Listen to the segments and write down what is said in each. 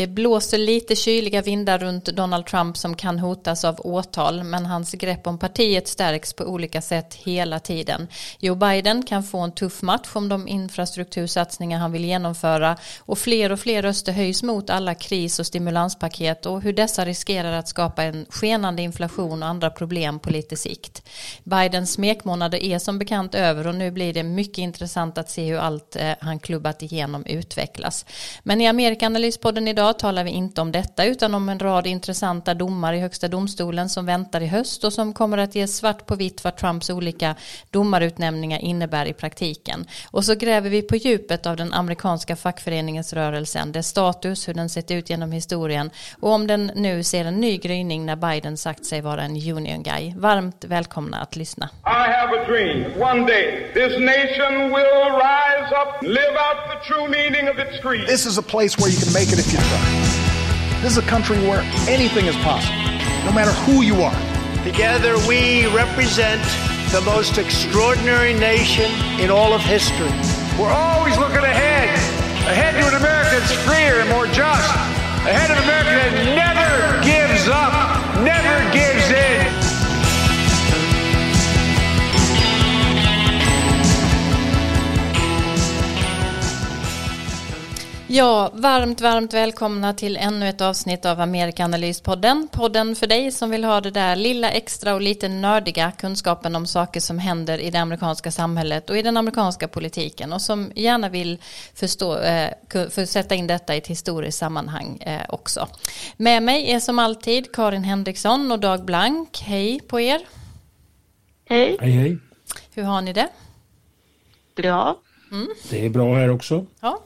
Det blåser lite kyliga vindar runt Donald Trump som kan hotas av åtal men hans grepp om partiet stärks på olika sätt hela tiden. Joe Biden kan få en tuff match om de infrastruktursatsningar han vill genomföra och fler och fler röster höjs mot alla kris och stimulanspaket och hur dessa riskerar att skapa en skenande inflation och andra problem på lite sikt. Bidens smekmånader är som bekant över och nu blir det mycket intressant att se hur allt eh, han klubbat igenom utvecklas. Men i Amerikanalyspodden idag talar vi inte om detta utan om en rad intressanta domar i högsta domstolen som väntar i höst och som kommer att ge svart på vitt vad Trumps olika domarutnämningar innebär i praktiken. Och så gräver vi på djupet av den amerikanska fackföreningsrörelsen, dess status, hur den sett ut genom historien och om den nu ser en ny gryning när Biden sagt sig vara en union guy. Varmt välkomna att lyssna. I have a dream. One day this nation will rise up, live out the true meaning of its creed. This is a place where you can make it if you try. This is a country where anything is possible, no matter who you are. Together we represent the most extraordinary nation in all of history. We're always looking ahead, ahead to an America that's freer and more just, ahead of an America that never gives up, Ja, varmt, varmt välkomna till ännu ett avsnitt av Amerikanalyspodden. Podden för dig som vill ha det där lilla extra och lite nördiga kunskapen om saker som händer i det amerikanska samhället och i den amerikanska politiken och som gärna vill förstå, eh, för sätta in detta i ett historiskt sammanhang eh, också. Med mig är som alltid Karin Henriksson och Dag Blank. Hej på er. Hej. Hej hej. Hur har ni det? Bra. Det är bra här också. Ja,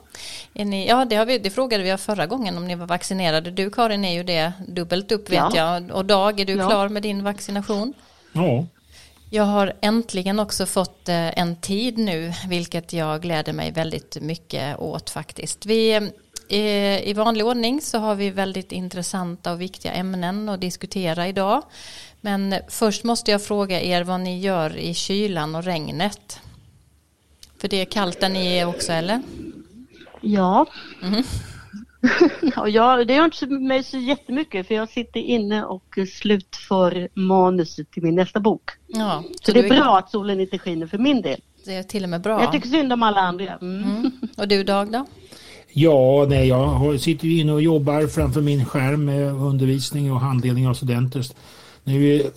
ni, ja det, har vi, det frågade vi förra gången om ni var vaccinerade. Du Karin är ju det dubbelt upp vet Ja. jag. Och Dag, är du Ja. klar med din vaccination? Ja, Jag har äntligen också fått eh, en tid nu, vilket jag gläder mig väldigt mycket åt faktiskt. Vi, eh, I vanlig ordning så har vi väldigt intressanta och viktiga ämnen att diskutera idag. Men först måste jag fråga er vad ni gör i kylan och regnet. För det är kallt där ni är också, eller? Ja. Mhm. ja, jag, det gör inte så- mig så jättemycket för jag sitter inne och slutför manuset till min nästa bok. Ja, Så det du är bra att solen inte skiner för min del. Det är till och med bra. Jag tycker synd om alla andra. Mm. Mm. Och du Dag då? ja nej, jag sitter ju inne och jobbar framför min skärm med undervisning och handledning av studenter. Nu är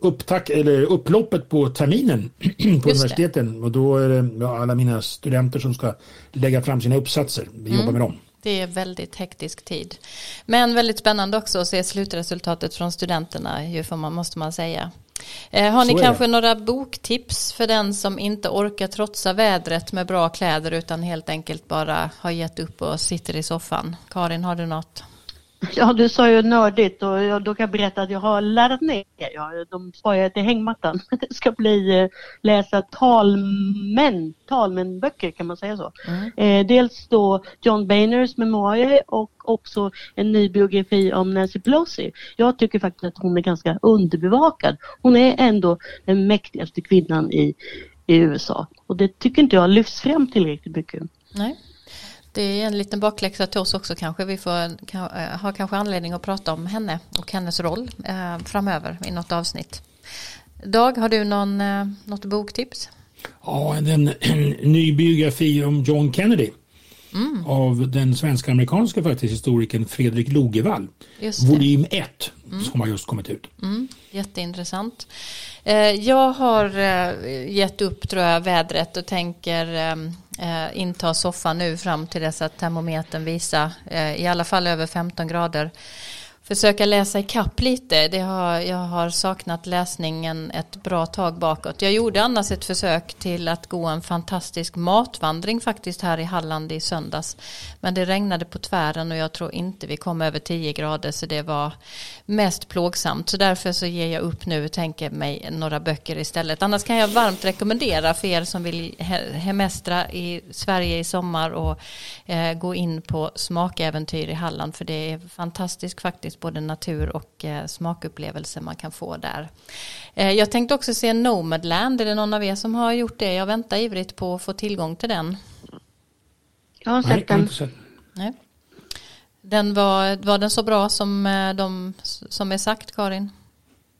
upptack, eller upploppet på terminen på universiteten och då är det ja, alla mina studenter som ska lägga fram sina uppsatser. Vi Mm. jobbar med dem. Det är väldigt hektisk tid. Men väldigt spännande också att se slutresultatet från studenterna, ju får man, måste man säga. Eh, har ni Så kanske det. några boktips för den som inte orkar trotsa vädret med bra kläder utan helt enkelt bara har gett upp och sitter i soffan? Karin, har du något? Ja, du sa ju nördigt och jag, då kan jag berätta att jag har laddat ner. Ja, de sparar till hängmattan. Det ska bli eh, läsa talmän, talmänböcker kan man säga så. Eh, dels då John Boehners memoarer och också en ny biografi om Nancy Pelosi. Jag tycker faktiskt att hon är ganska underbevakad. Hon är ändå den mäktigaste kvinnan i, i USA och det tycker inte jag lyfts fram tillräckligt mycket. Nej. Det är en liten bakläxa till oss också kanske. Vi får kan, eh, ha kanske anledning att prata om henne och hennes roll eh, framöver i något avsnitt. Dag, har du någon, eh, något boktips? Ja, en, en, ny biografi om John Kennedy. Mm. Av den svenska-amerikanska faktiskt historikern Fredrik Logevall. Mm. Volym 1 som har just kommit ut. Jätteintressant. Eh, Jag har eh, gett upp tror jag vädret och tänker eh, inta soffan nu fram till dess att termometern visar eh, i alla fall över 15 grader. Försöka läsa ikapp lite. Det har, jag har saknat läsningen ett bra tag bakåt. Jag gjorde annars ett försök till att gå en fantastisk matvandring faktiskt här i Halland i söndags. Men det regnade på tvären och jag tror inte vi kom över 10 grader så det var mest plågsamt. Så därför så ger jag upp nu och tänker mig några böcker istället. Annars kan jag varmt rekommendera för er som vill hemestra i Sverige i sommar och eh, gå in på smakäventyr i Halland för det är fantastiskt faktiskt både natur och eh, smakupplevelse man kan få där. Eh, jag tänkte också se Nomadland, är det någon av er som har gjort det? Jag väntar ivrigt på att få tillgång till den. Jag har Nej, sett den. Nej. Den var, var den så bra som eh, de som är sagt Karin?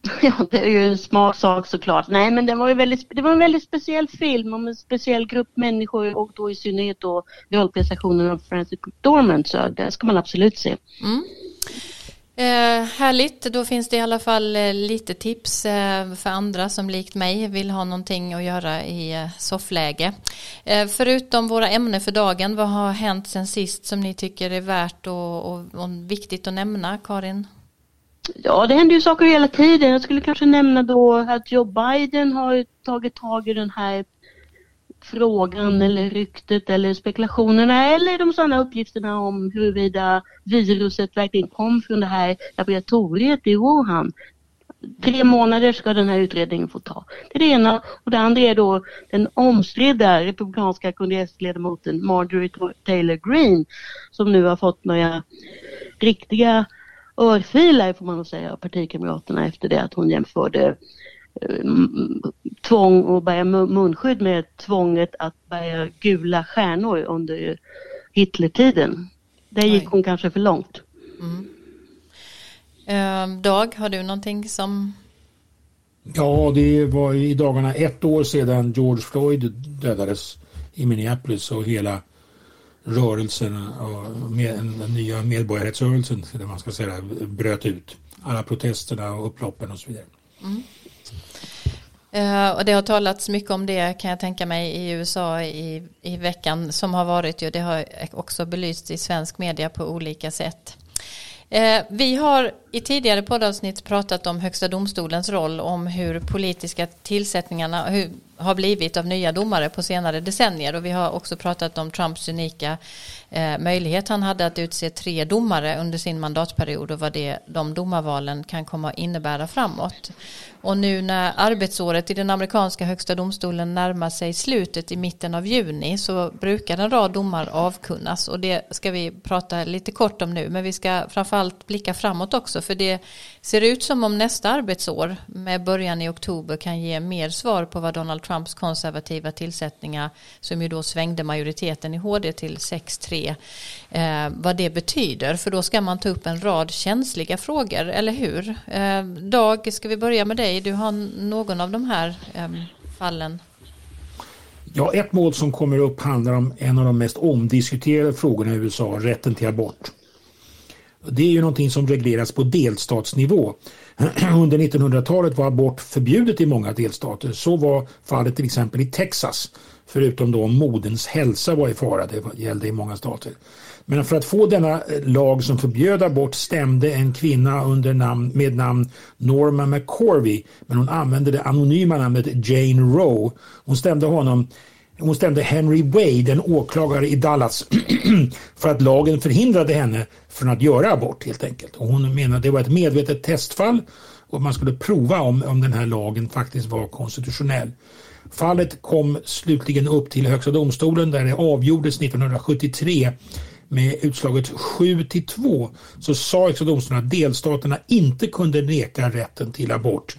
Ja, det är ju en smaksak såklart. Nej, men det var, ju väldigt, det var en väldigt speciell film om en speciell grupp människor och då i synnerhet då rollprestationen av Francis McDormand. Så det ska man absolut se. Mm. Eh, härligt, då finns det i alla fall eh, lite tips eh, för andra som likt mig vill ha någonting att göra i eh, soffläge. Eh, förutom våra ämnen för dagen, vad har hänt sen sist som ni tycker är värt och, och, och viktigt att nämna, Karin? Ja, det händer ju saker hela tiden. Jag skulle kanske nämna då att Joe Biden har tagit tag i den här frågan eller ryktet eller spekulationerna eller de sanna uppgifterna om huruvida viruset verkligen kom från det här laboratoriet i Wuhan. Tre månader ska den här utredningen få ta. Det är det ena. Och det andra är då den omstridda republikanska kongressledamoten Marjorie Taylor Greene som nu har fått några riktiga örfilar får man nog säga av partikamraterna efter det att hon jämförde tvång att bära munskydd med tvånget att bära gula stjärnor under Hitlertiden. Där gick hon kanske för långt. Mm. Eh, Dag, har du någonting som... Ja, det var i dagarna ett år sedan George Floyd dödades i Minneapolis och hela rörelsen och med, den nya medborgarrättsrörelsen man ska säga, bröt ut. Alla protesterna och upploppen och så vidare. Mm. Uh, och det har talats mycket om det kan jag tänka mig i USA i, i veckan som har varit. Ju, det har också belysts i svensk media på olika sätt. Uh, vi har i tidigare poddavsnitt pratat om Högsta domstolens roll, om hur politiska tillsättningarna, hur har blivit av nya domare på senare decennier och vi har också pratat om Trumps unika eh, möjlighet han hade att utse tre domare under sin mandatperiod och vad det, de domarvalen kan komma att innebära framåt. Och nu när arbetsåret i den amerikanska högsta domstolen närmar sig slutet i mitten av juni så brukar en rad domar avkunnas och det ska vi prata lite kort om nu men vi ska framförallt blicka framåt också för det ser ut som om nästa arbetsår med början i oktober kan ge mer svar på vad Donald Trumps konservativa tillsättningar som ju då svängde majoriteten i HD till 6-3 eh, vad det betyder för då ska man ta upp en rad känsliga frågor eller hur? Eh, Dag, ska vi börja med dig? Du har någon av de här eh, fallen. Ja, ett mål som kommer upp handlar om en av de mest omdiskuterade frågorna i USA, rätten till abort. Det är ju någonting som regleras på delstatsnivå. Under 1900-talet var abort förbjudet i många delstater. Så var fallet till exempel i Texas. Förutom då om moderns hälsa var i fara, det gällde i många stater. Men för att få denna eh, lag som förbjöd abort stämde en kvinna under namn, med namn Norma McCorvey. Men hon använde det anonyma namnet Jane Roe. Hon stämde honom hon stämde Henry Wade, en åklagare i Dallas, för att lagen förhindrade henne från att göra abort helt enkelt. Och hon menade att det var ett medvetet testfall och man skulle prova om, om den här lagen faktiskt var konstitutionell. Fallet kom slutligen upp till Högsta domstolen där det avgjordes 1973 med utslaget 7 till 2 så sa Högsta domstolen att delstaterna inte kunde neka rätten till abort.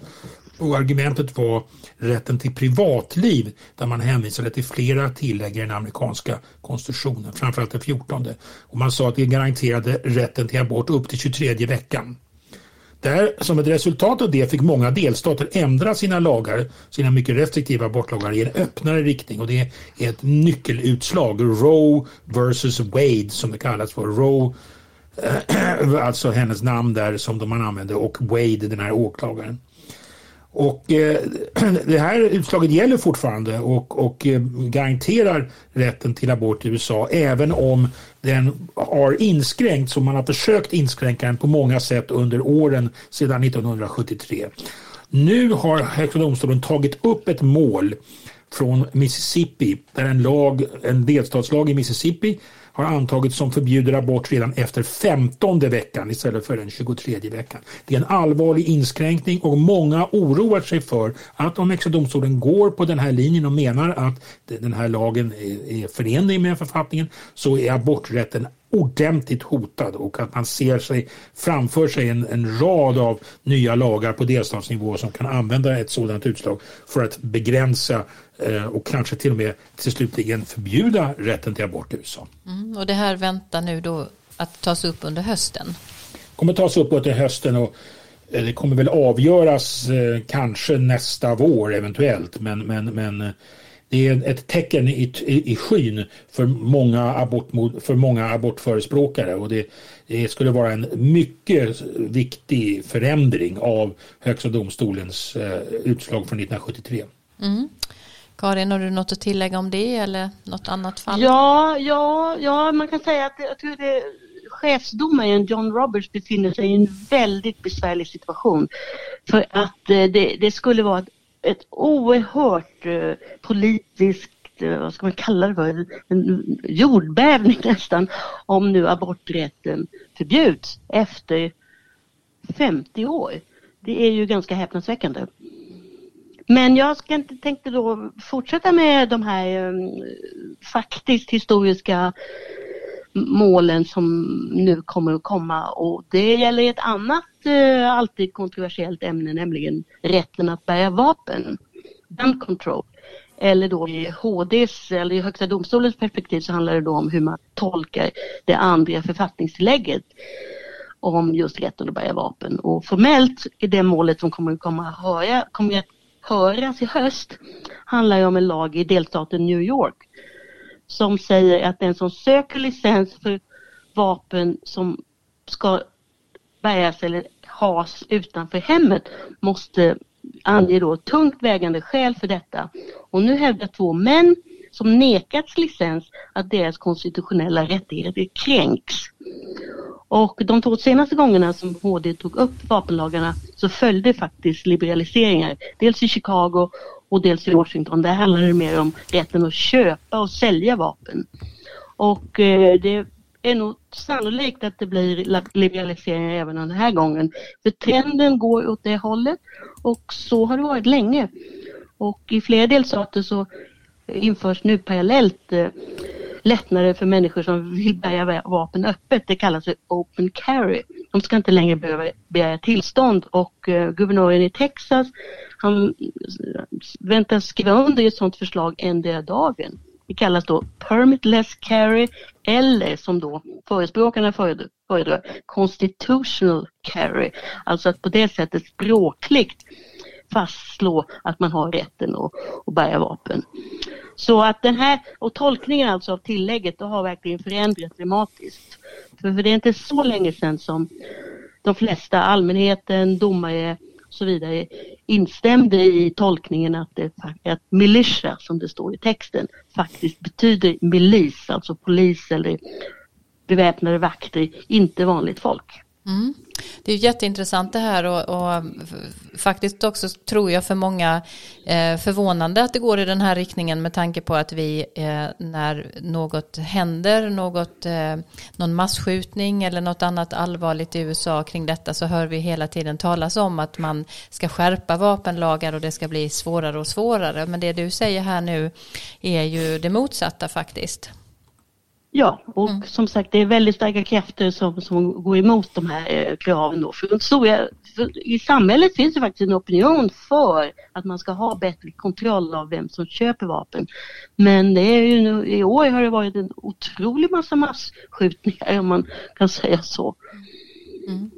Och argumentet var rätten till privatliv där man hänvisade till flera tillägg i den amerikanska konstitutionen, framförallt den 14. Och man sa att det garanterade rätten till abort upp till 23 veckan. Där, som ett resultat av det fick många delstater ändra sina lagar, sina mycket restriktiva abortlagar i en öppnare riktning och det är ett nyckelutslag, Roe versus Wade som det kallas för. Roe, alltså hennes namn där som de man använde och Wade den här åklagaren. Och eh, det här utslaget gäller fortfarande och, och eh, garanterar rätten till abort i USA även om den har inskränkts och man har försökt inskränka den på många sätt under åren sedan 1973. Nu har Högsta domstolen tagit upp ett mål från Mississippi där en, lag, en delstatslag i Mississippi har antagits som förbjuder abort redan efter 15 veckan istället för den 23 veckan. Det är en allvarlig inskränkning och många oroar sig för att om Högsta domstolen går på den här linjen och menar att den här lagen är förenlig med författningen så är aborträtten ordentligt hotad och att man ser sig framför sig en, en rad av nya lagar på delstatsnivå som kan använda ett sådant utslag för att begränsa och kanske till och med till slutligen förbjuda rätten till abort i USA. Mm, och det här väntar nu då att tas upp under hösten? kommer tas upp under hösten och eh, det kommer väl avgöras eh, kanske nästa vår eventuellt men, men, men eh, det är ett tecken i, i, i skyn för många, abort, för många abortförespråkare och det, det, skulle vara en mycket viktig förändring av Högsta domstolens eh, utslag från 1973. Mm. Karin, har du något att tillägga om det eller något annat fall? Ja, ja, ja man kan säga att jag tror det chefsdomaren John Roberts befinner sig i en väldigt besvärlig situation. För att eh, det, det skulle vara ett, ett oerhört eh, politiskt eh, vad ska man kalla det för, en jordbävning nästan, om nu aborträtten förbjuds efter 50 år. Det är ju ganska häpnadsväckande. Men jag ska inte, tänkte då fortsätta med de här um, faktiskt historiska målen som nu kommer att komma och det gäller ett annat uh, alltid kontroversiellt ämne nämligen rätten att bära vapen, gun control. Eller då i HDs eller i Högsta domstolens perspektiv så handlar det då om hur man tolkar det andra författningstillägget om just rätten att bära vapen. Och formellt i det målet som kommer att komma att höra, kommer att höras i höst handlar ju om en lag i delstaten New York som säger att den som söker licens för vapen som ska bäras eller has utanför hemmet måste ange då tungt vägande skäl för detta. Och nu hävdar två män som nekats licens att deras konstitutionella rättigheter kränks. Och de två senaste gångerna som HD tog upp vapenlagarna så följde faktiskt liberaliseringar. Dels i Chicago och dels i Washington. Där handlar det mer om rätten att köpa och sälja vapen. Och eh, det är nog sannolikt att det blir liberaliseringar även den här gången. För trenden går åt det hållet och så har det varit länge. Och i flera delstater så införs nu parallellt eh, lättnader för människor som vill bära vapen öppet. Det kallas för open carry. De ska inte längre behöva begära tillstånd och eh, guvernören i Texas han väntas skriva under ett sådant förslag endera dagen. Det kallas då permitless carry eller som då förespråkarna föredrar constitutional carry. Alltså att på det sättet språkligt fastslå att man har rätten att, att bära vapen. Så att den här, och tolkningen alltså av tillägget, det har verkligen förändrats dramatiskt. För, för det är inte så länge sedan som de flesta, allmänheten, domare och så vidare instämde i tolkningen att, det, att militia, som det står i texten, faktiskt betyder milis, alltså polis eller beväpnade vakter, inte vanligt folk. Mm. Det är jätteintressant det här och, och, faktiskt också tror jag för många eh, förvånande att det går i den här riktningen med tanke på att vi eh, när något händer, något, eh, någon massskjutning eller något annat allvarligt i USA kring detta så hör vi hela tiden talas om att man ska skärpa vapenlagar och det ska bli svårare och svårare. Men det du säger här nu är ju det motsatta faktiskt. Ja, och mm. som sagt det är väldigt starka krafter som, som går emot de här eh, kraven. Då. För, stora, för I samhället finns det faktiskt en opinion för att man ska ha bättre kontroll av vem som köper vapen. Men det är ju nu, i år har det varit en otrolig massa massskjutningar om man kan säga så. Mm.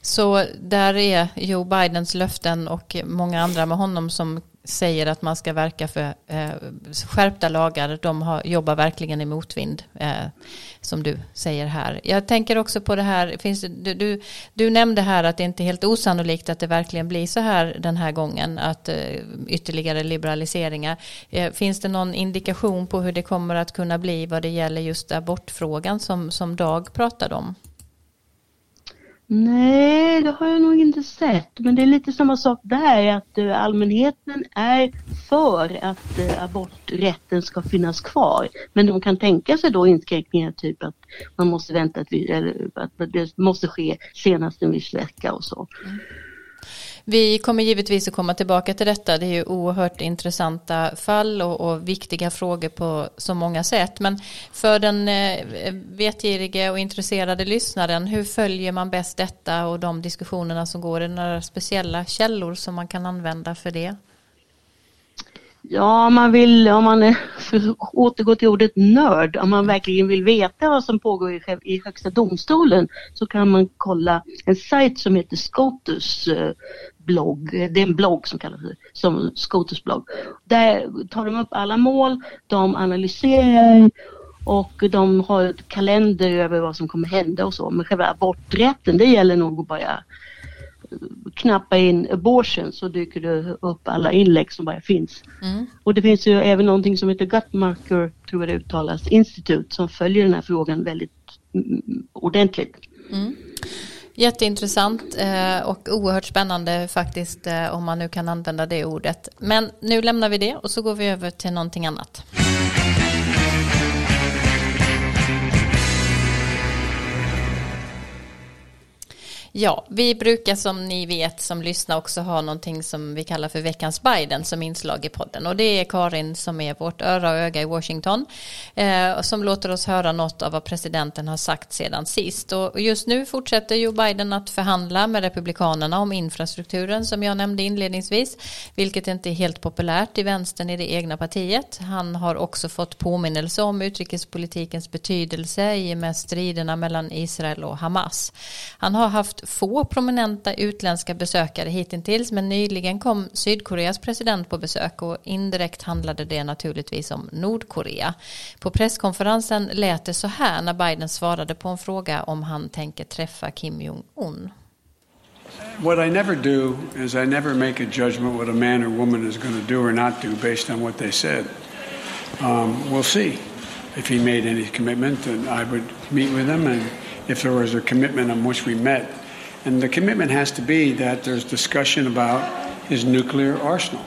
Så där är Joe Bidens löften och många andra med honom som säger att man ska verka för eh, skärpta lagar, de har, jobbar verkligen i motvind, eh, som du säger här. Jag tänker också på det här, finns du, du, du, nämnde här att det inte är helt osannolikt att det verkligen blir så här den här gången, att eh, ytterligare liberaliseringar. Eh, finns det någon indikation på hur det kommer att kunna bli vad det gäller just abortfrågan som, som Dag pratade om? Nej, det har jag nog inte sett. Men det är lite samma sak där, att eh, allmänheten är för att eh, aborträtten ska finnas kvar. Men de kan tänka sig då inskränkningar, typ att man måste vänta, att, vi, eller, att det måste ske senast en viss vecka och så. Mm. Vi kommer givetvis att komma tillbaka till detta. Det är ju oerhört intressanta fall och, och viktiga frågor på så många sätt. Men för den eh, vetgirige och intresserade lyssnaren, hur följer man bäst detta och de diskussionerna som går? Är det några speciella källor som man kan använda för det? Ja, om man vill, om man är, återgår till ordet nörd, om man verkligen vill veta vad som pågår i, i Högsta domstolen så kan man kolla en sajt som heter Scotus eh, blogg. Det är en blogg som kallas för som Scotus blogg. Där tar de upp alla mål, de analyserar och de har ett kalender över vad som kommer hända och så. Men själva aborträtten, det gäller nog att bara knappa in abortion så dyker det upp alla inlägg som bara finns. Mm. Och det finns ju även någonting som heter Gutmarker, tror jag det uttalas, institut som följer den här frågan väldigt mm, ordentligt. Mm. Jätteintressant eh, och oerhört spännande faktiskt eh, om man nu kan använda det ordet. Men nu lämnar vi det och så går vi över till någonting annat. Ja, vi brukar som ni vet som lyssnar också ha någonting som vi kallar för veckans Biden som inslag i podden och det är Karin som är vårt öra och öga i Washington eh, som låter oss höra något av vad presidenten har sagt sedan sist och just nu fortsätter Joe Biden att förhandla med republikanerna om infrastrukturen som jag nämnde inledningsvis vilket inte är helt populärt i vänstern i det egna partiet. Han har också fått påminnelse om utrikespolitikens betydelse i och med striderna mellan Israel och Hamas. Han har haft få prominenta utländska besökare hittills men nyligen kom Sydkoreas president på besök och indirekt handlade det naturligtvis om Nordkorea. På presskonferensen lät det så här när Biden svarade på en fråga om han tänker träffa Kim Jong-Un. What I never do is I never make a judgment what a man or woman is going to do or not do based on what they said. Um, we'll see if he made any commitment, and I would meet with him, and if there was a commitment on which we met, And the commitment has to be that there's discussion about his nuclear arsenal.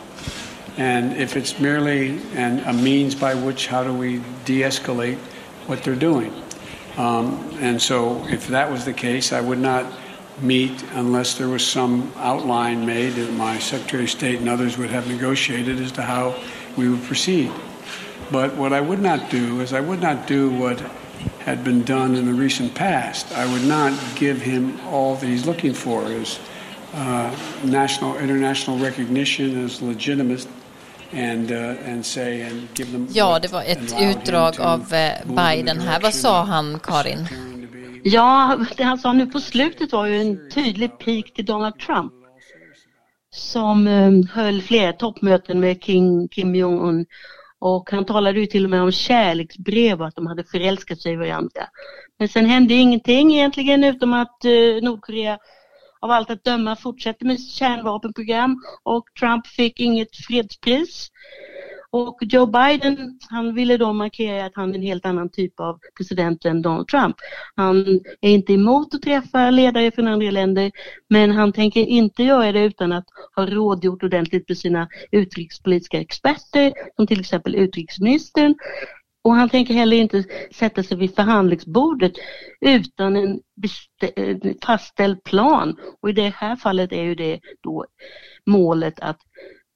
And if it's merely an, a means by which, how do we de escalate what they're doing? Um, and so, if that was the case, I would not meet unless there was some outline made that my Secretary of State and others would have negotiated as to how we would proceed. But what I would not do is I would not do what had been done in the recent past. I would not give him all that he's looking for as uh, national, international recognition as legitimate And, uh, and say and give them ja, det var ett utdrag av eh, Biden här. Vad sa han, Karin? Ja, det han sa nu på slutet var ju en tydlig pik till Donald Trump som um, höll flera toppmöten med King, Kim Jong-Un och han talade ju till och med om kärleksbrev och att de hade förälskat sig i varandra. Men sen hände ingenting egentligen utom att eh, Nordkorea av allt att döma fortsätter med kärnvapenprogram och Trump fick inget fredspris. Och Joe Biden, han ville då markera att han är en helt annan typ av president än Donald Trump. Han är inte emot att träffa ledare från andra länder, men han tänker inte göra det utan att ha rådgjort ordentligt med sina utrikespolitiska experter, som till exempel utrikesministern. Och han tänker heller inte sätta sig vid förhandlingsbordet utan en fastställd plan. Och i det här fallet är ju det då målet att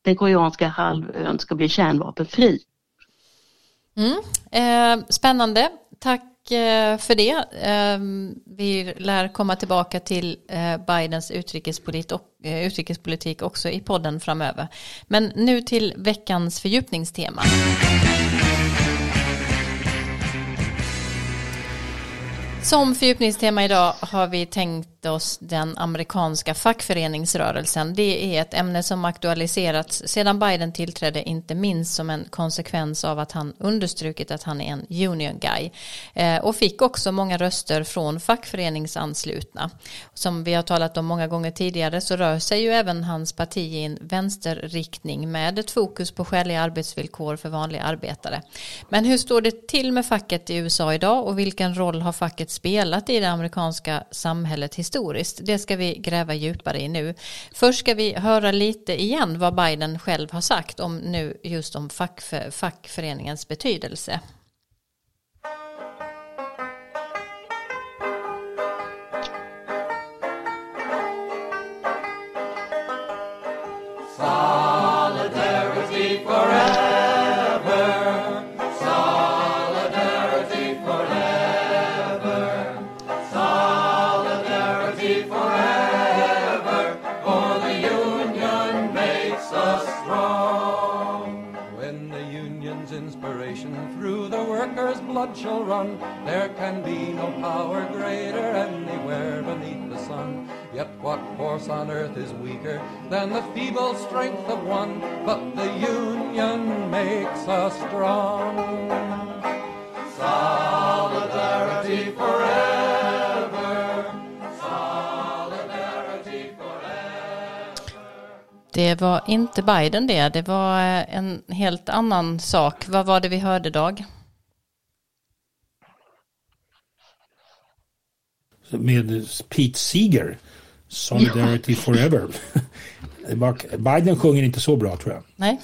den koreanska halvön ska bli kärnvapenfri. Mm. Eh, spännande. Tack eh, för det. Eh, vi lär komma tillbaka till eh, Bidens utrikespolit och, eh, utrikespolitik också i podden framöver. Men nu till veckans fördjupningstema. Som fördjupningstema idag har vi tänkt oss den amerikanska fackföreningsrörelsen. Det är ett ämne som aktualiserats sedan Biden tillträdde, inte minst som en konsekvens av att han understrukit att han är en union guy. Eh, och fick också många röster från fackföreningsanslutna. Som vi har talat om många gånger tidigare så rör sig ju även hans parti i en vänsterriktning med ett fokus på skäliga arbetsvillkor för vanliga arbetare. Men hur står det till med facket i USA idag och vilken roll har facket spelat i det amerikanska samhället historiskt. Det ska vi gräva djupare i nu. Först ska vi höra lite igen vad Biden själv har sagt om nu just om fackför, fackföreningens betydelse. Blood shall run. There can be no power greater anywhere beneath the sun. Yet what force on earth is weaker than the feeble strength of one? But the union makes us strong. Solidarity forever. Solidarity forever. Det var inte Biden det, det var eh, en helt annan sak. Vad var det vi hörde Dag? Med Pete Seeger, Solidarity Forever. Biden sjunger inte så bra tror jag. Nej.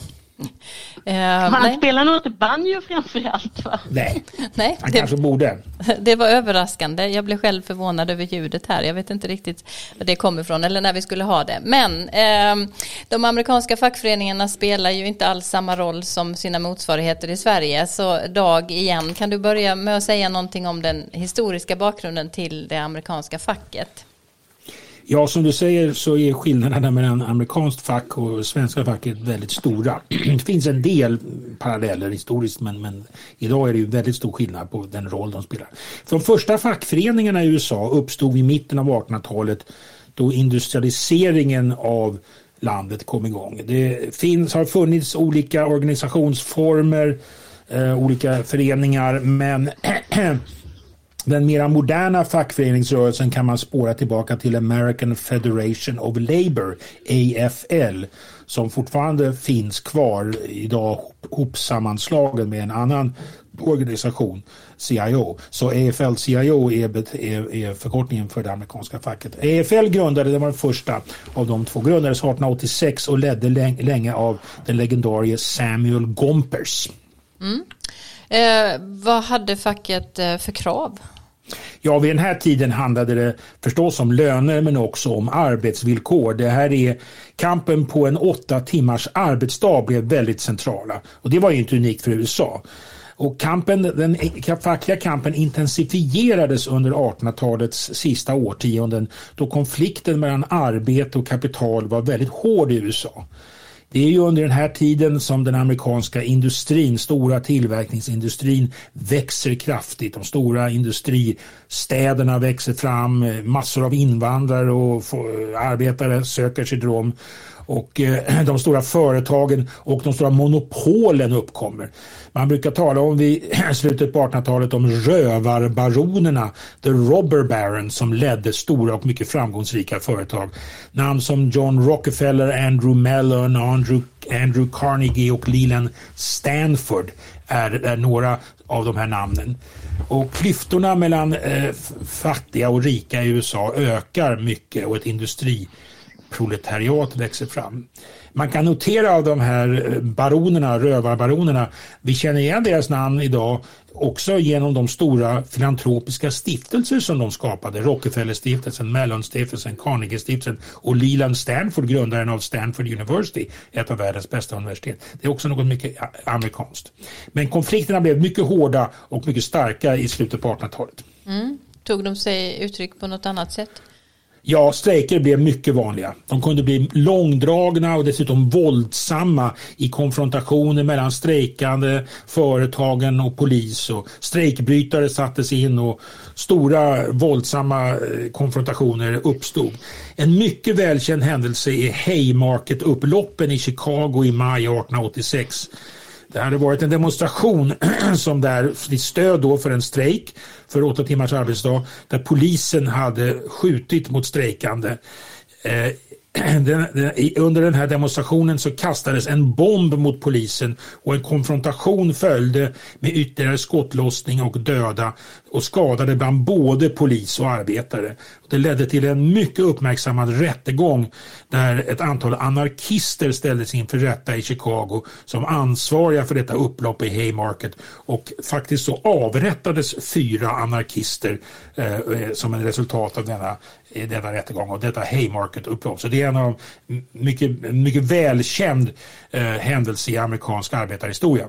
Eh, Han nej. spelar nog inte banjo framförallt va? Nej, Nej, han det, kanske borde. det var överraskande. Jag blev själv förvånad över ljudet här. Jag vet inte riktigt var det kommer ifrån eller när vi skulle ha det. Men eh, de amerikanska fackföreningarna spelar ju inte alls samma roll som sina motsvarigheter i Sverige. Så Dag, igen, kan du börja med att säga någonting om den historiska bakgrunden till det amerikanska facket? Ja, som du säger så är skillnaderna mellan amerikanskt fack och svenska facket väldigt stora. Det finns en del paralleller historiskt men, men idag är det ju väldigt stor skillnad på den roll de spelar. De första fackföreningarna i USA uppstod vid mitten av 1800-talet då industrialiseringen av landet kom igång. Det finns, har funnits olika organisationsformer, eh, olika föreningar men Den mera moderna fackföreningsrörelsen kan man spåra tillbaka till American Federation of Labour, AFL, som fortfarande finns kvar idag hopsammanslagen med en annan organisation, CIO. Så AFL-CIO är, är, är förkortningen för det amerikanska facket. AFL grundade, det var den första av de två, grundades 1886 och ledde länge av den legendarie Samuel Gompers. Mm. Eh, vad hade facket eh, för krav? Ja, vid den här tiden handlade det förstås om löner men också om arbetsvillkor. Det här är kampen på en åtta timmars arbetsdag blev väldigt centrala och det var ju inte unikt för USA. Och kampen, den fackliga kampen intensifierades under 1800-talets sista årtionden då konflikten mellan arbete och kapital var väldigt hård i USA. Det är ju under den här tiden som den amerikanska industrin, stora tillverkningsindustrin växer kraftigt. De stora industristäderna växer fram, massor av invandrare och arbetare söker sig till dem och eh, de stora företagen och de stora monopolen uppkommer. Man brukar tala om vid slutet på 1800-talet om rövarbaronerna, the robber barons som ledde stora och mycket framgångsrika företag. Namn som John Rockefeller, Andrew Mellon, Andrew, Andrew Carnegie och Leland Stanford är, är några av de här namnen. Och klyftorna mellan eh, fattiga och rika i USA ökar mycket och ett industri proletariat växer fram. Man kan notera av de här eh, baronerna, rövarbaronerna, vi känner igen deras namn idag också genom de stora filantropiska stiftelser som de skapade. Rockefellerstiftelsen, Mellonstiftelsen, Carnegiestiftelsen Carnegie-stiftelsen och Leland Stanford, grundaren av Stanford University, ett av världens bästa universitet. Det är också något mycket eh, amerikanskt. Men konflikterna blev mycket hårda och mycket starka i slutet på 1800-talet. Mm. Tog de sig uttryck på något annat sätt? Ja, strejker blev mycket vanliga. De kunde bli långdragna och dessutom våldsamma i konfrontationer mellan strejkande, företagen och polis. Och strejkbrytare sattes in och stora våldsamma eh, konfrontationer uppstod. En mycket välkänd händelse är Haymarket-upploppen i Chicago i maj 1886 det hade varit en demonstration som där, i stöd då för en strejk för åtta timmars arbetsdag där polisen hade skjutit mot strejkande. Eh, den, den, under den här demonstrationen så kastades en bomb mot polisen och en konfrontation följde med ytterligare skottlossning och döda och skadade bland både polis och arbetare. Det ledde till en mycket uppmärksammad rättegång där ett antal anarkister ställdes inför rätta i Chicago som ansvariga för detta upplopp i Haymarket och faktiskt så avrättades fyra anarkister eh, eh som en resultat av denna, eh, denna rättegång och detta Haymarket-upplopp. Så det är en av mycket, mycket välkänd eh, händelse i amerikansk arbetarhistoria.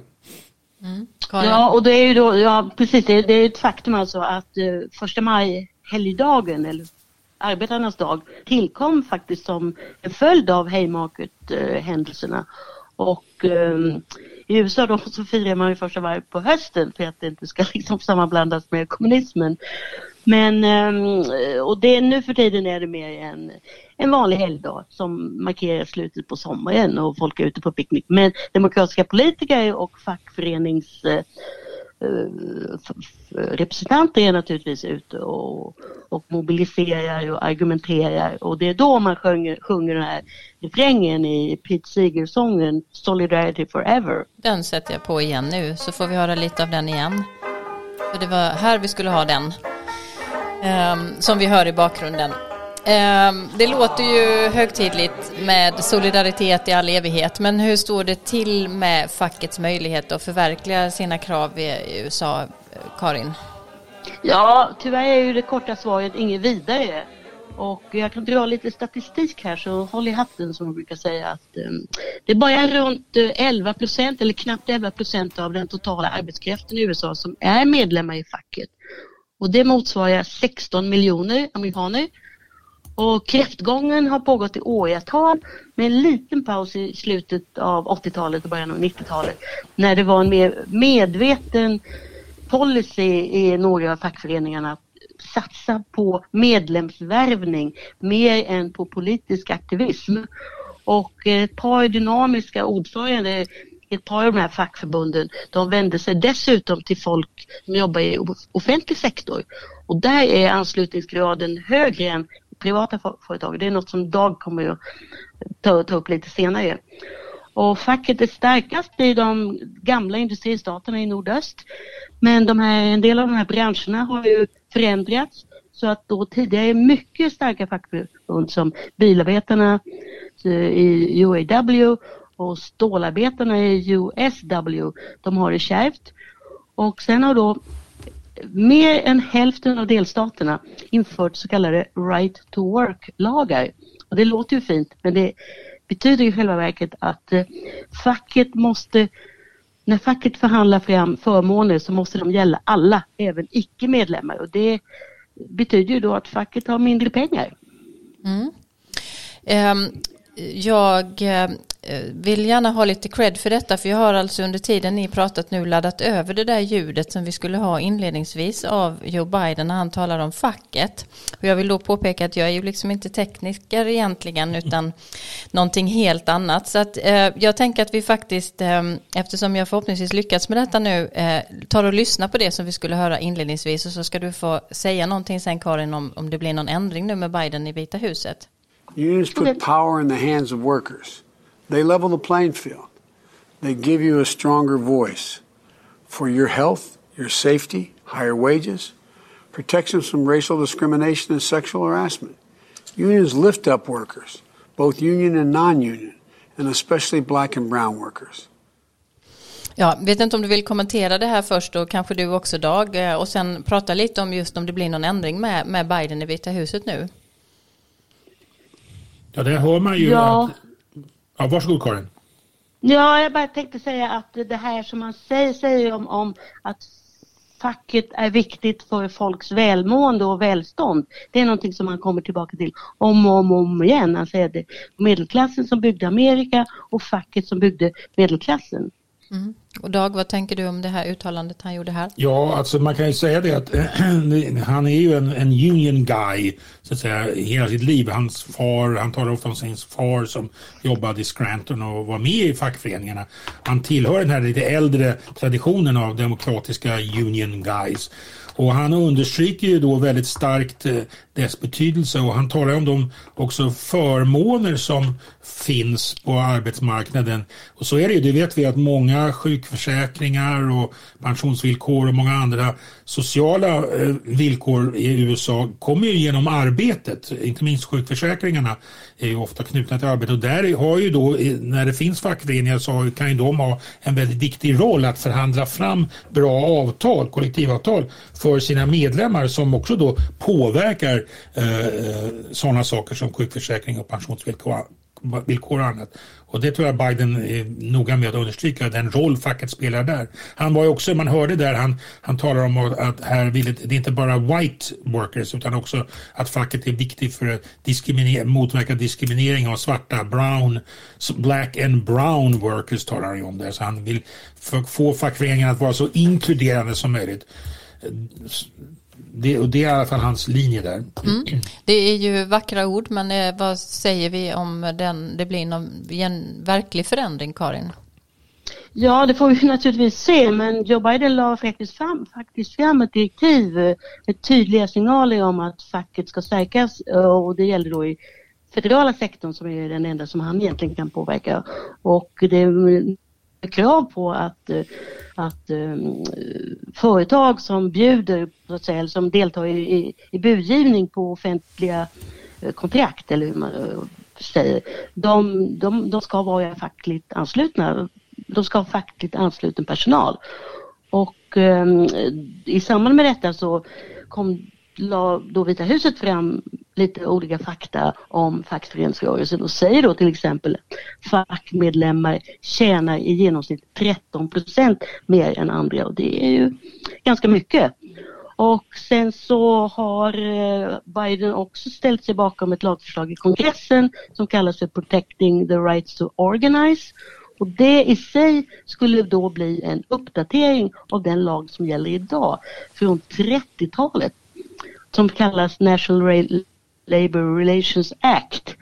Mm. Ja, och det är ju då, ja precis, det, det är ett faktum alltså att eh, första maj, helgdagen eller arbetarnas dag, tillkom faktiskt som en följd av Haymarket-händelserna. Och eh, i USA då så firar man ju första maj på hösten för att det inte ska liksom sammanblandas med kommunismen. Men ehm, och det, nu för tiden är det mer en, en vanlig helgdag som markerar slutet på sommaren och folk är ute på picknick. Men demokratiska politiker och fackförenings eh, eh, representanter är naturligtvis ute och, och mobiliserar och argumenterar och det är då man sjunger, sjunger den här refrängen i Pete Seeger-sången Solidarity Forever. Den sätter jag på igen nu så får vi höra lite av den igen. För det var här vi skulle ha den. Um, som vi hör i bakgrunden. Um, det låter ju högtidligt med solidaritet i all evighet men hur står det till med fackets möjlighet att förverkliga sina krav i USA, Karin? Ja, tyvärr är ju det korta svaret inget vidare. Och jag kan dra lite statistik här så håll i hatten som man brukar säga att um, det är bara runt eh, 11 procent eller knappt 11 procent av den totala arbetskraften i USA som är medlemmar i facket. Och det motsvarar 16 miljoner amerikaner. Och kräftgången har pågått i åratal med en liten paus i slutet av 80-talet och början av 90-talet när det var en mer medveten policy i några av fackföreningarna att satsa på medlemsvärvning mer än på politisk aktivism. Och eh, ett par dynamiska ordförande ett par av de här fackförbunden, de vände sig dessutom till folk som jobbar i offentlig sektor. Och där är anslutningsgraden högre än privata företag. Det är något som Dag kommer att ta, ta upp lite senare. Och facket är starkast i de gamla industristaterna i nordöst. Men de här, en del av de här branscherna har ju förändrats så att då tidigare mycket starka fackförbund som bilarbetarna eh, i UAW och stålarbetarna i USW, de har det kärvt. Och sen har då mer än hälften av delstaterna infört så kallade right to work-lagar. Och det låter ju fint men det betyder i själva verket att eh, facket måste när facket förhandlar fram förmåner så måste de gälla alla, även icke-medlemmar. Och det betyder ju då att facket har mindre pengar. Mm. Um, jag eh, vill gärna ha lite cred för detta för jag har alltså under tiden ni pratat nu laddat över det där ljudet som vi skulle ha inledningsvis av Joe Biden när han talar om facket. Och jag vill då påpeka att jag är ju liksom inte tekniker egentligen utan någonting helt annat. Så att eh, jag tänker att vi faktiskt, eh, eftersom jag förhoppningsvis lyckats med detta nu, eh, tar och lyssnar på det som vi skulle höra inledningsvis och så ska du få säga någonting sen Karin om, om det blir någon ändring nu med Biden i Vita huset. Unions put power in the hands of workers. They level the playing field. They give you a stronger voice for your health, your safety, higher wages, protections from racial discrimination and sexual harassment. Unions lift up workers, both union and non union, and especially black and brown workers. Ja, vet inte om du vill kommentera det här först och kanske du också Dag eh, och sen prata lite om just om det blir någon ändring med, med Biden i Vita huset nu. Ja, det hör man ju. Ja. Att... Ja, varsågod Karin. Ja, jag bara tänkte säga att det här som man säger, säger om, om att facket är viktigt för folks välmående och välstånd. Det är någonting som man kommer tillbaka till om och om, om igen. Alltså, Han säger det medelklassen som byggde Amerika och facket som byggde medelklassen. Mm. Och Dag, vad tänker du om det här uttalandet han gjorde här? Ja, alltså man kan ju säga det att han är ju en, en union guy så att säga hela sitt liv. Hans far, han talar ofta om sin far som jobbade i Scranton och var med i fackföreningarna. Han tillhör den här lite äldre traditionen av demokratiska union guys. Och han understryker ju då väldigt starkt eh, dess betydelse och han talar om de också förmåner som finns på arbetsmarknaden. Och så är det ju, det vet vi att många sjukförsäkringar och pensionsvillkor och många andra sociala eh, villkor i USA kommer ju genom arbetet. Inte minst sjukförsäkringarna är ju ofta knutna till arbete och där har ju då när det finns fackföreningar så kan ju de ha en väldigt viktig roll att förhandla fram bra avtal, kollektivavtal för sina medlemmar som också då påverkar eh, eh sådana saker som sjukförsäkring och pensionsvillkor villkor och annat. Och det tror jag Biden är noga med att understryka, den roll facket spelar där. Han var ju också, man hörde där, han, han talar om att här vill det, är inte bara white workers utan också att facket är viktigt för att diskriminera, motverka diskriminering av svarta, brown, black and brown workers talar han ju om där. Så han vill få fackföreningarna att vara så inkluderande som möjligt det, och det är i alla fall hans linje där. Mm. Det är ju vackra ord, men eh, vad säger vi om den, det blir någon en verklig förändring, Karin? Ja, det får vi naturligtvis se, men Joe Biden la faktiskt fram, faktiskt fram ett direktiv eh, med tydliga signaler om att facket ska stärkas eh, och det gäller då i federala sektorn som är den enda som han egentligen kan påverka. Och det krav på att eh, att um, företag som bjuder, så att säga, som deltar i, i, budgivning på offentliga eh, kontrakt eller hur man säger, de, de, de ska vara fackligt anslutna. De ska ha fackligt ansluten personal. Och um, i samband med detta så kom la då Vita huset fram lite olika fakta om fackföreningsrörelsen och säger då till exempel att fackmedlemmar tjänar i genomsnitt 13 procent mer än andra och det är ju ganska mycket. Och sen så har eh, Biden också ställt sig bakom ett lagförslag i kongressen som kallas för Protecting the Rights to Organize. Och det i sig skulle då bli en uppdatering av den lag som gäller idag från 30-talet som kallas National Labour Relations Act.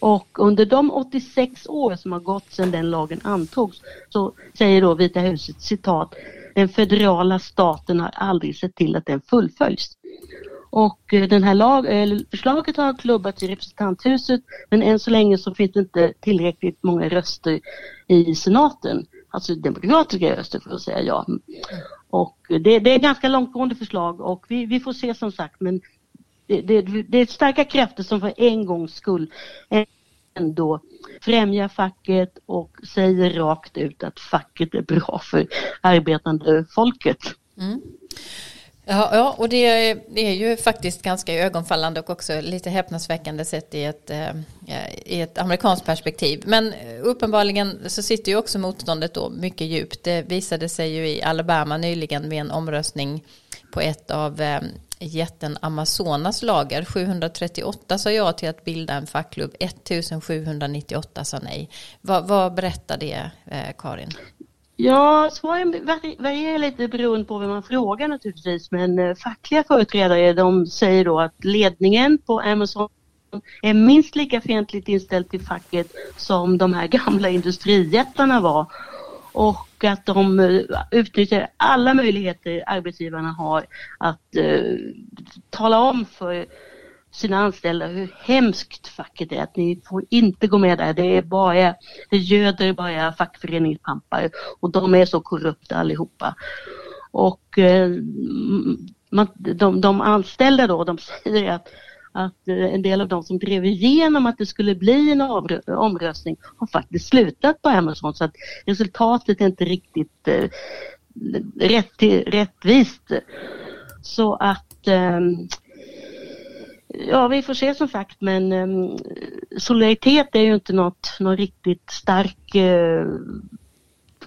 Och under de 86 år som har gått sedan den lagen antogs så säger då Vita huset citat den federala staten har aldrig sett till att den fullföljs. Och eh, den här lag, förslaget har klubbats i representanthuset men än så länge så finns det inte tillräckligt många röster i senaten, alltså demokratiska röster för att säga ja. Och eh, det, det är ganska långtgående förslag och vi, vi får se som sagt men det, det, det är starka krafter som för en gångs skull ändå främjar facket och säger rakt ut att facket är bra för arbetande folket. Mm. Ja, ja, och det, det, är ju faktiskt ganska ögonfallande och också lite häpnadsväckande sett i ett, eh, i ett amerikanskt perspektiv. Men uppenbarligen så sitter ju också motståndet då mycket djupt. Det visade sig ju i Alabama nyligen med en omröstning på ett av eh, jätten Amazonas lager. 738 sa ja till att bilda en fackklubb, 1798 sa nej. Vad, vad berättar det, eh, Karin? Ja, svaren varierar lite beroende på vem man frågar naturligtvis men eh, fackliga företrädare de säger då att ledningen på Amazon är minst lika fientligt inställd till facket som de här gamla industrijättarna var och att de eh, utnyttjar alla möjligheter arbetsgivarna har att eh, tala om för sina anställda hur hemskt facket är, att ni får inte gå med där, det är bara, det göder bara fackföreningspampar och de är så korrupta allihopa. Och eh, man, de, de anställda då, de säger att att eh, en del av de som drev igenom att det skulle bli en omröstning har faktiskt slutat på Amazon så att resultatet är inte riktigt eh, rätt, rättvist. Så att eh, Ja, vi får se som sagt men eh, solidaritet är ju inte något, något riktigt starkt eh,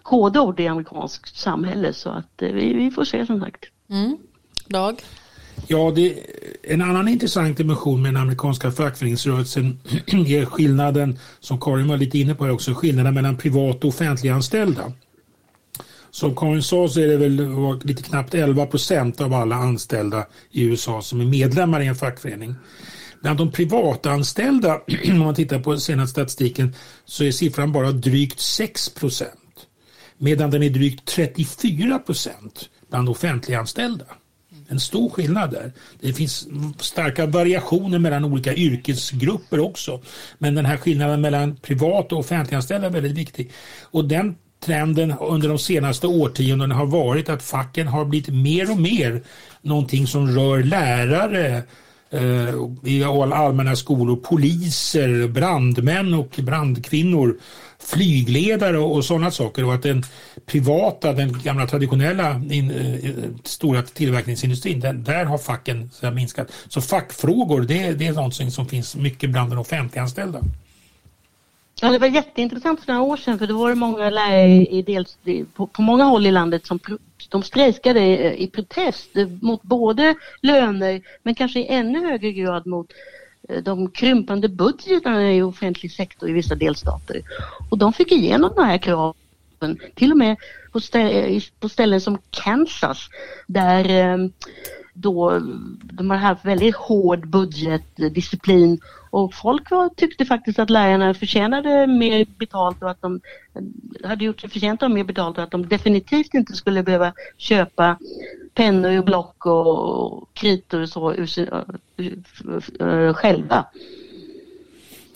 kodord i amerikanskt samhälle så att eh, vi, vi får se som sagt. Mm. Dag? Ja, det, en annan intressant dimension med den amerikanska fackföreningsrörelsen är skillnaden, som Karin var lite inne på här också, skillnaden mellan privat och offentliganställda. Som Karin sa så är det väl lite knappt 11 procent av alla anställda i USA som är medlemmar i en fackförening. Bland de privatanställda, om man tittar på senaste statistiken, så är siffran bara drygt 6 procent. Medan den är drygt 34 procent bland offentliganställda en stor skillnad där. Det finns starka variationer mellan olika yrkesgrupper också. Men den här skillnaden mellan privat och offentliganställda är väldigt viktig. Och den trenden under de senaste årtiondena har varit att facken har blivit mer och mer någonting som rör lärare, Eh, i allmänna skolor, poliser, brandmän och brandkvinnor flygledare och sådana saker och att den privata, den gamla traditionella in, eh, stora tillverkningsindustrin, den, där har facken så minskat. Så fackfrågor, det, det är någonting som finns mycket bland den offentliganställda. Ja, det var jätteintressant för några år sedan för då var det många lärare i dels, på, på många håll i landet som de strejkade eh, i protest mot både löner men kanske i ännu högre grad mot eh, de krympande budgetarna i offentlig sektor i vissa delstater. Och de fick igenom de här kraven, till och med på, stä på ställen som Kansas där eh, då de har haft väldigt hård budgetdisciplin och folk var, tyckte faktiskt att lärarna förtjänade mer betalt och att de eh, hade gjort sig förtjänta av mer betalt och att de definitivt inte skulle behöva köpa pennor och block och kritor och så eh, eh, själva.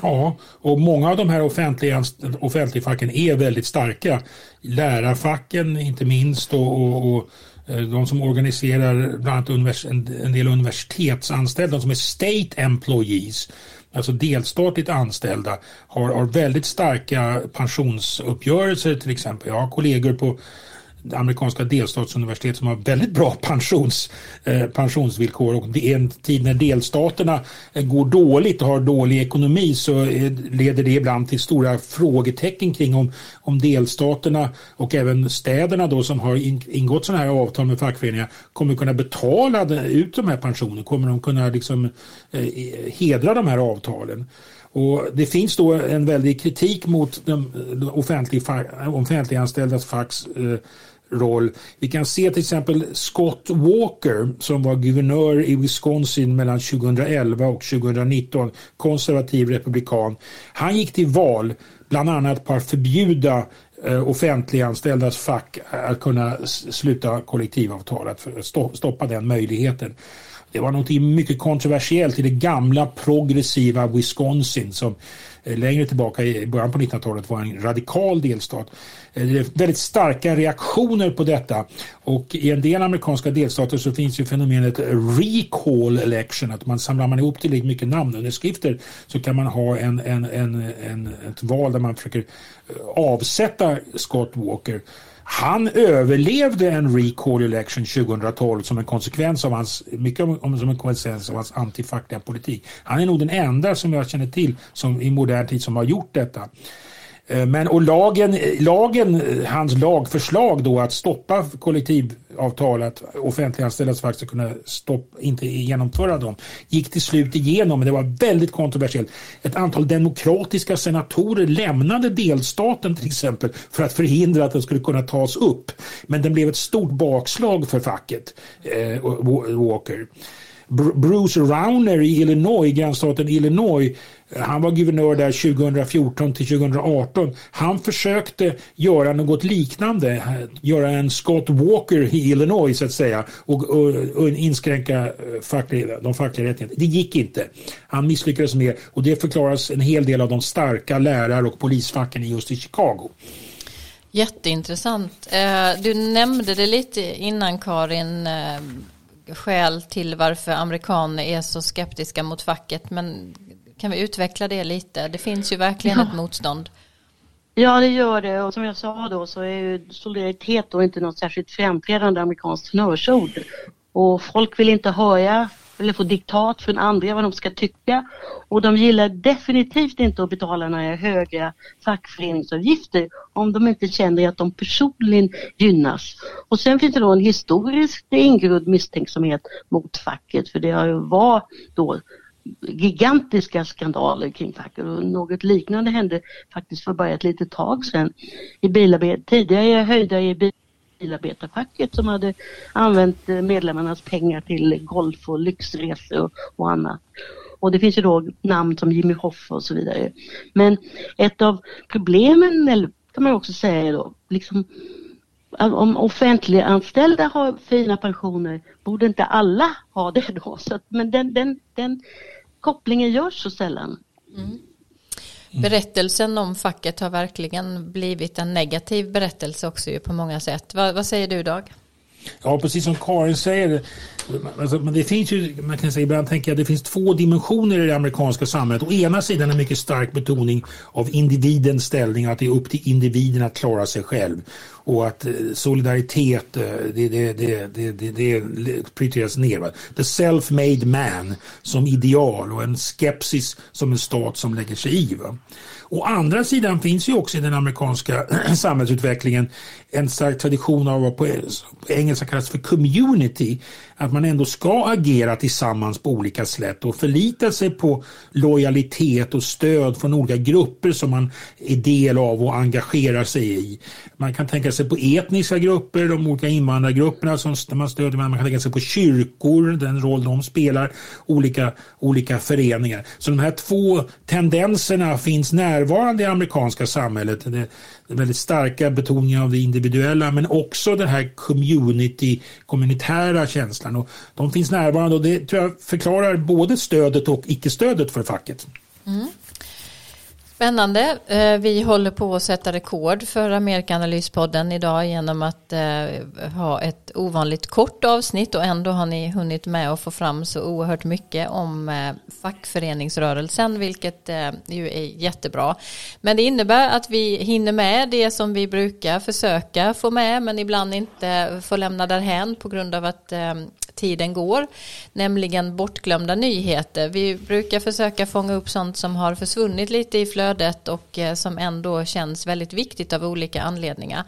Ja, och många av de här offentliga, offentligfacken är väldigt starka. Lärarfacken inte minst och, och, och Eh, de som organiserar bland annat en del universitetsanställda, de som är state employees, alltså delstatligt anställda, har, har väldigt starka pensionsuppgörelser till exempel. Jag har kollegor på amerikanska delstatsuniversitet som har väldigt bra pensions, eh, pensionsvillkor och det är en tid när delstaterna eh, går dåligt och har dålig ekonomi så eh, leder det ibland till stora frågetecken kring om, om delstaterna och även städerna då som har ingått sådana här avtal med fackföreningar kommer kunna betala ut de här pensionerna, kommer de kunna liksom eh, hedra de här avtalen. Och det finns då en väldig kritik mot de eh, offentliganställdas facks eh, roll. Vi kan se till exempel Scott Walker som var guvernör i Wisconsin mellan 2011 och 2019, konservativ republikan. Han gick till val bland annat på att förbjuda eh, offentliganställdas fack att kunna sluta kollektivavtal, att stoppa den möjligheten. Det var något mycket kontroversiellt i det gamla progressiva Wisconsin som eh, längre tillbaka i början på 1900-talet var en radikal delstat. Eh, det är väldigt starka reaktioner på detta och i en del amerikanska delstater så finns ju fenomenet recall election, att man samlar man ihop tillräckligt mycket namnunderskrifter så kan man ha en, en, en, en, ett val där man försöker eh, avsätta Scott Walker han överlevde en recall election 2012 som en konsekvens av hans, mycket som en konsekvens av hans antifackliga politik. Han är nog den enda som jag känner till som i modern tid som har gjort detta. Eh, men och lagen, lagen, hans lagförslag då att stoppa kollektivavtal, att offentliganställdas faktiskt ska kunna stoppa, inte genomföra dem, gick till slut igenom, men det var väldigt kontroversiellt. Ett antal demokratiska senatorer lämnade delstaten till exempel för att förhindra att den skulle kunna tas upp. Men den blev ett stort bakslag för facket, eh, Walker. Bruce Rauner i Illinois, grannstaten Illinois, han var guvernör där 2014 till 2018. Han försökte göra något liknande, göra en Scott Walker i Illinois så att säga och, och, och inskränka eh, facklig, de fackliga rättigheterna. Det gick inte. Han misslyckades med och det förklaras en hel del av de starka lärar och polisfacken just i Chicago. Jätteintressant. Eh, du nämnde det lite innan Karin eh, skäl till varför amerikaner är så skeptiska mot facket men kan vi utveckla det lite? Det finns ju verkligen ja. ett motstånd. Ja, det gör det. Och som jag sa då så är ju solidaritet då inte något särskilt framträdande amerikanskt honnörsord. Och folk vill inte höra eller få diktat från andra vad de ska tycka. Och de gillar definitivt inte att betala några höga fackföreningsavgifter om de inte känner att de personligen gynnas. Och sen finns det då en historisk ingrodd misstänksamhet mot facket för det har ju varit då gigantiska skandaler kring facket och något liknande hände faktiskt för bara ett litet tag sedan i bilarbete. Tidigare höjda i bilarbetarfacket som hade använt eh, medlemmarnas pengar till golf och lyxresor och, och annat. Och det finns ju då namn som Jimmy Hoff och så vidare. Men ett av problemen, eller kan man också säga då, liksom om offentliganställda har fina pensioner, borde inte alla ha det då? Så att, men den, den, den kopplingen görs så sällan. Mm. Berättelsen om facket har verkligen blivit en negativ berättelse också på många sätt. Vad, vad säger du Dag? Ja, precis som Karin säger. Alltså, men det finns ju, man kan säga ibland tänker jag, det finns två dimensioner i det amerikanska samhället. Å ena sidan en mycket stark betoning av individens ställning, att det är upp till individen att klara sig själv. Och att eh, solidaritet, eh, det, det, det, det, det, det prioriteras ner. The self-made man som ideal och en skepsis som en stat som lägger sig i. Va? Å andra sidan finns ju också i den amerikanska samhällsutvecklingen en stark tradition av vad på engelska kallas för community. Att man ändå ska agera tillsammans på olika sätt och förlita sig på lojalitet och stöd från olika grupper som man är del av och engagerar sig i. Man kan tänka sig på etniska grupper, de olika invandrargrupperna som man stödjer. Man kan tänka sig på kyrkor, den roll de spelar, olika, olika föreningar. Så de här två tendenserna finns närvarande i amerikanska samhället. Den väldigt starka betoningen av det individuella men också den här community, kommunitära känslan. Och de finns närvarande och det tror jag förklarar både stödet och icke-stödet för facket. Mm. Spännande. Eh, vi håller på att sätta rekord för Amerikanalyspodden idag genom att eh, ha ett ovanligt kort avsnitt och ändå har ni hunnit med att få fram så oerhört mycket om eh, fackföreningsrörelsen vilket ju är jättebra. Men det innebär att vi hinner med det som vi brukar försöka få med men ibland inte får lämna därhän på grund av att tiden går, nämligen bortglömda nyheter. Vi brukar försöka fånga upp sånt som har försvunnit lite i flödet och eh, som ändå känns väldigt viktigt av olika anledningar.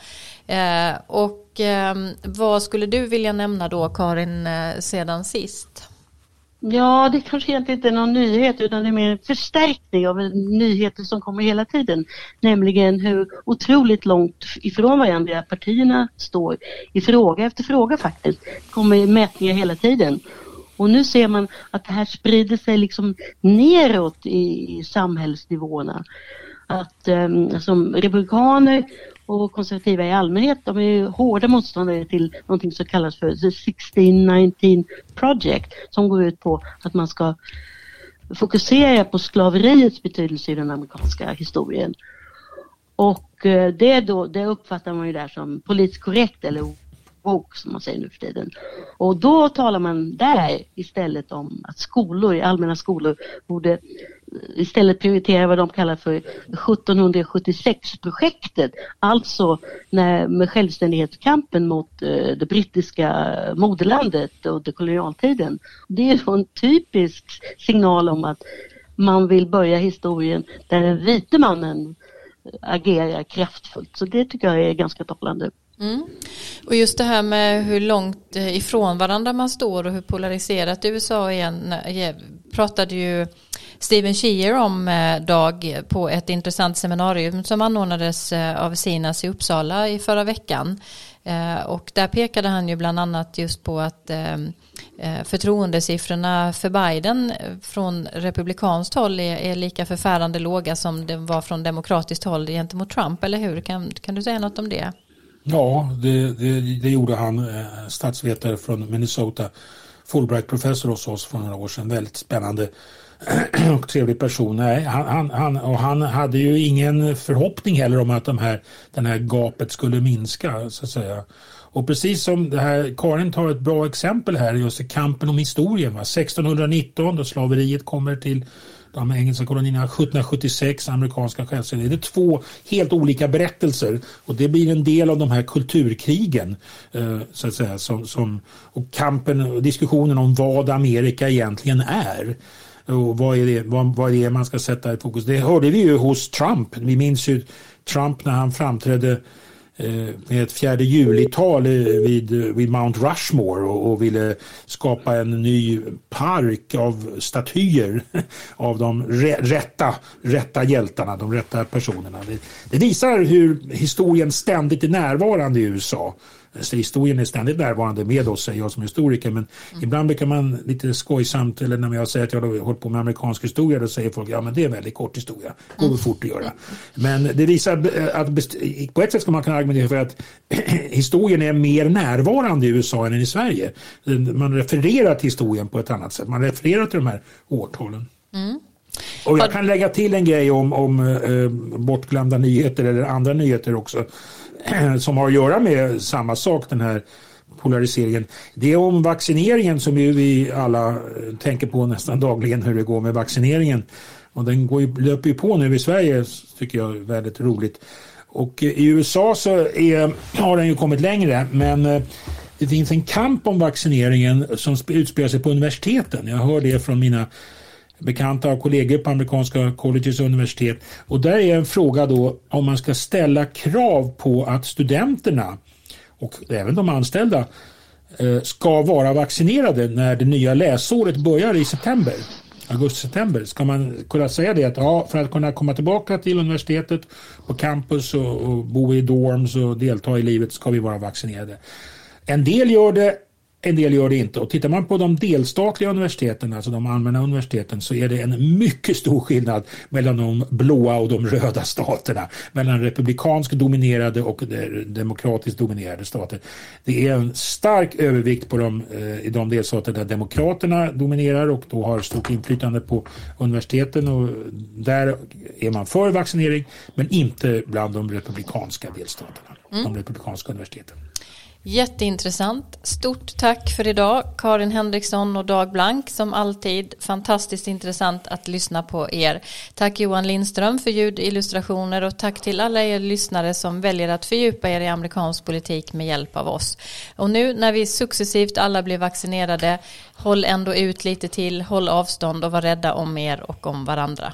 Eh, och ehm, vad skulle du vilja nämna då Karin eh, sedan sist? Ja, det kanske egentligen inte är någon nyhet utan det är mer en förstärkning av nyheter som kommer hela tiden. Nämligen hur otroligt långt ifrån varandra partierna står i fråga efter fråga faktiskt. Det kommer mätningar hela tiden. Och nu ser man att det här sprider sig liksom neråt i, i samhällsnivåerna. Att um, som republikaner och konservativa i allmänhet, de är hårda motståndare till någonting som kallas för The 1619 Project som går ut på att man ska fokusera på slaveriets betydelse i den amerikanska historien. Och eh, det, då, det uppfattar man ju där som politiskt korrekt eller woke som man säger nu för tiden. Och då talar man där istället om att skolor, allmänna skolor borde istället prioritera vad de kallar för 1776-projektet, alltså när, med självständighetskampen mot eh, det brittiska moderlandet under kolonialtiden. Det är en typisk signal om att man vill börja historien där den vite mannen eh, agerar kraftfullt. Så det tycker jag är ganska talande. Mm. Och just det här med hur långt eh, ifrån varandra man står och hur polariserat USA är eh, pratade ju Steven Shear om eh, Dag på ett intressant seminarium som anordnades eh, av Sinas i Uppsala i förra veckan. Eh, och där pekade han ju bland annat just på att förtroendesiffrorna för Biden från republikanskt håll är, är lika förfärande låga som det var från demokratiskt håll gentemot Trump, eller hur? Kan, kan du säga något om det? Ja, det, det, det gjorde han, statsvetare från Minnesota, Fulbright-professor hos oss för några år sedan. Väldigt spännande och trevlig person. Nej, han, han, han, och han hade ju ingen förhoppning heller om att de här, den här gapet skulle minska så att säga. Och precis som det här, Karin tar ett bra exempel här just i kampen om historien. Va? 1619 då slaveriet kommer till de engelska kolonierna 1776, amerikanska självständigheten. Det är två helt olika berättelser och det blir en del av de här kulturkrigen eh, så att säga, som, som, och kampen och diskussionen om vad Amerika egentligen är. Och vad är, det, vad, vad är det man ska sätta i fokus? Det hörde vi ju hos Trump. Vi minns ju Trump när han framträdde eh, med ett fjärde juli-tal eh, vid, vid Mount Rushmore och, och, ville skapa en ny park av statyer av de rätta, rätta hjältarna, de rätta personerna. Det, det visar hur historien ständigt är närvarande i USA. Historien är ständigt närvarande med oss, säger jag som historiker. Men mm. ibland brukar man lite skojsamt, eller när jag säger att jag har hållit på med amerikansk historia, då säger folk ja men det är en väldigt kort historia. Det går mm. fort att göra. Men det visar att på ett sätt ska man kunna argumentera för att historien är mer närvarande i USA än i Sverige. Man refererar till historien på ett annat sätt. Man refererar till de här årtalen. Mm. Och jag kan lägga till en grej om, om eh, bortglömda nyheter eller andra nyheter också. som har att göra med samma sak, den här polariseringen. Det är om vaccineringen som ju vi alla eh, tänker på nästan dagligen hur det går med vaccineringen. Och den går ju, löper ju på nu i Sverige tycker jag är väldigt roligt. Och eh, i USA så är, har den ju kommit längre men eh, det finns en kamp om vaccineringen som utspelar sig på universiteten. Jag hör det från mina bekanta och kollegor på amerikanska colleges och universitet. Och där är en fråga då om man ska ställa krav på att studenterna och även de anställda eh, ska vara vaccinerade när det nya läsåret börjar i september. Augusti-september. Ska man kunna säga det att ja, för att kunna komma tillbaka till universitetet på campus och, och bo i dorms och delta i livet ska vi vara vaccinerade. En del gör det, en del gör det inte. Och tittar man på de delstatliga universiteten, alltså de allmänna universiteten, så är det en mycket stor skillnad mellan de blåa och de röda staterna. Mellan republikanskt dominerade och demokratiskt dominerade stater. Det är en stark övervikt på de, eh, i de delstater där demokraterna dominerar och då har stort inflytande på universiteten och där är man för vaccinering men inte bland de republikanska delstaterna, mm. de republikanska universiteten. Jätteintressant. Stort tack för idag Karin Henriksson och Dag Blank som alltid fantastiskt intressant att lyssna på er. Tack Johan Lindström för ljudillustrationer och tack till alla er lyssnare som väljer att fördjupa er i amerikansk politik med hjälp av oss. Och nu när vi successivt alla blir vaccinerade, håll ändå ut lite till, håll avstånd och var rädda om er och om varandra.